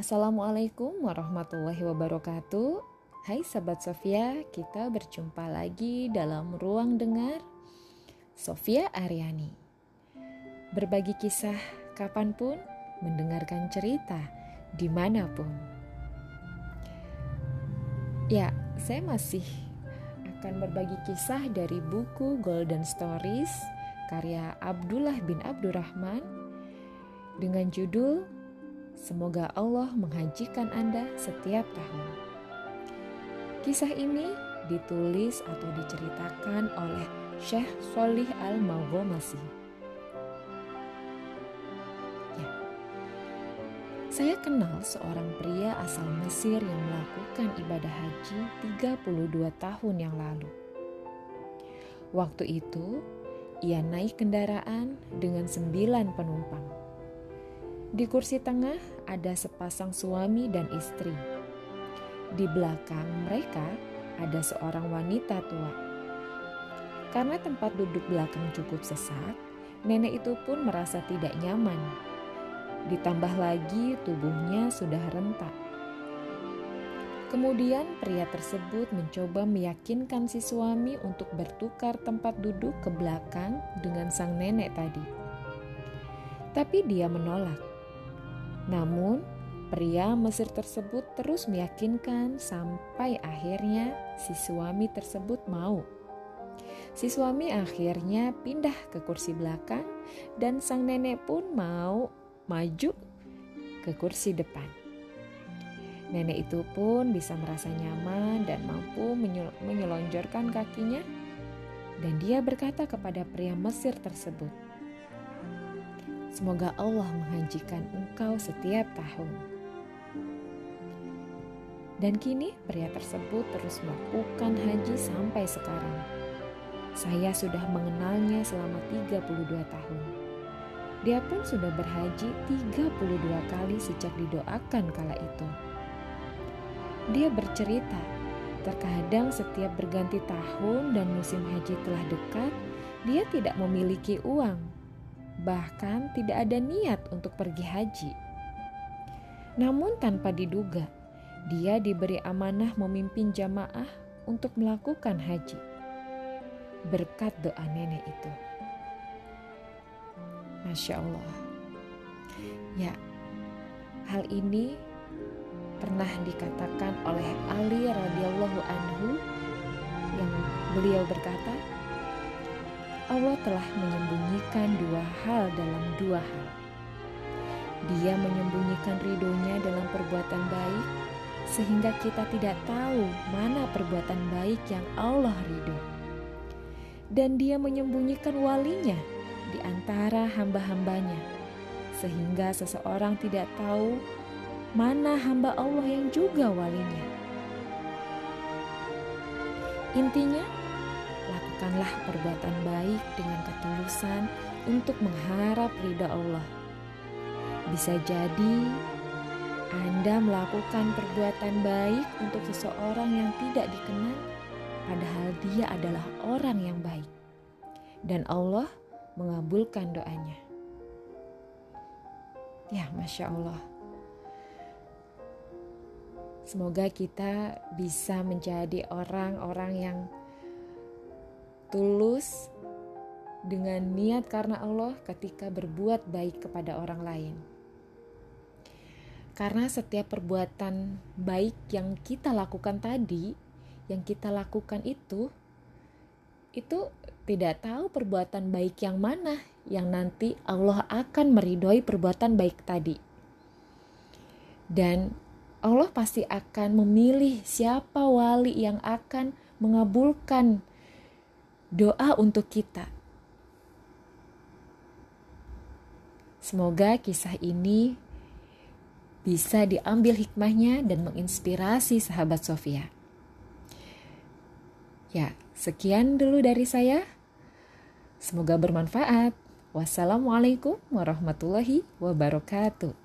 Assalamualaikum warahmatullahi wabarakatuh. Hai sahabat Sofia, kita berjumpa lagi dalam ruang dengar Sofia Aryani. Berbagi kisah kapan pun, mendengarkan cerita di mana pun. Ya, saya masih akan berbagi kisah dari buku Golden Stories karya Abdullah bin Abdurrahman dengan judul Semoga Allah menghajikan Anda setiap tahun. Kisah ini ditulis atau diceritakan oleh Syekh Solih Al-Maghomasi. Ya. Saya kenal seorang pria asal Mesir yang melakukan ibadah haji 32 tahun yang lalu. Waktu itu, ia naik kendaraan dengan sembilan penumpang. Di kursi tengah ada sepasang suami dan istri. Di belakang mereka ada seorang wanita tua. Karena tempat duduk belakang cukup sesak, nenek itu pun merasa tidak nyaman. Ditambah lagi tubuhnya sudah rentak. Kemudian pria tersebut mencoba meyakinkan si suami untuk bertukar tempat duduk ke belakang dengan sang nenek tadi. Tapi dia menolak. Namun, pria Mesir tersebut terus meyakinkan sampai akhirnya si suami tersebut mau. Si suami akhirnya pindah ke kursi belakang dan sang nenek pun mau maju ke kursi depan. Nenek itu pun bisa merasa nyaman dan mampu menyelonjorkan kakinya dan dia berkata kepada pria Mesir tersebut, Semoga Allah menghajikan engkau setiap tahun. Dan kini pria tersebut terus melakukan haji sampai sekarang. Saya sudah mengenalnya selama 32 tahun. Dia pun sudah berhaji 32 kali sejak didoakan kala itu. Dia bercerita, terkadang setiap berganti tahun dan musim haji telah dekat, dia tidak memiliki uang bahkan tidak ada niat untuk pergi haji. Namun, tanpa diduga, dia diberi amanah memimpin jamaah untuk melakukan haji berkat doa nenek itu. Masya Allah, ya, hal ini pernah dikatakan oleh Ali radhiyallahu anhu yang beliau berkata, Allah telah menyembunyikan dua hal dalam dua hal. Dia menyembunyikan ridhonya dalam perbuatan baik, sehingga kita tidak tahu mana perbuatan baik yang Allah ridho. Dan dia menyembunyikan walinya di antara hamba-hambanya, sehingga seseorang tidak tahu mana hamba Allah yang juga walinya. Intinya, lakukanlah perbuatan baik dengan ketulusan untuk mengharap ridha Allah. Bisa jadi Anda melakukan perbuatan baik untuk seseorang yang tidak dikenal, padahal dia adalah orang yang baik, dan Allah mengabulkan doanya. Ya, masya Allah. Semoga kita bisa menjadi orang-orang yang tulus dengan niat karena Allah ketika berbuat baik kepada orang lain. Karena setiap perbuatan baik yang kita lakukan tadi, yang kita lakukan itu, itu tidak tahu perbuatan baik yang mana yang nanti Allah akan meridhoi perbuatan baik tadi. Dan Allah pasti akan memilih siapa wali yang akan mengabulkan doa untuk kita. Semoga kisah ini bisa diambil hikmahnya dan menginspirasi sahabat Sofia. Ya, sekian dulu dari saya. Semoga bermanfaat. Wassalamualaikum warahmatullahi wabarakatuh.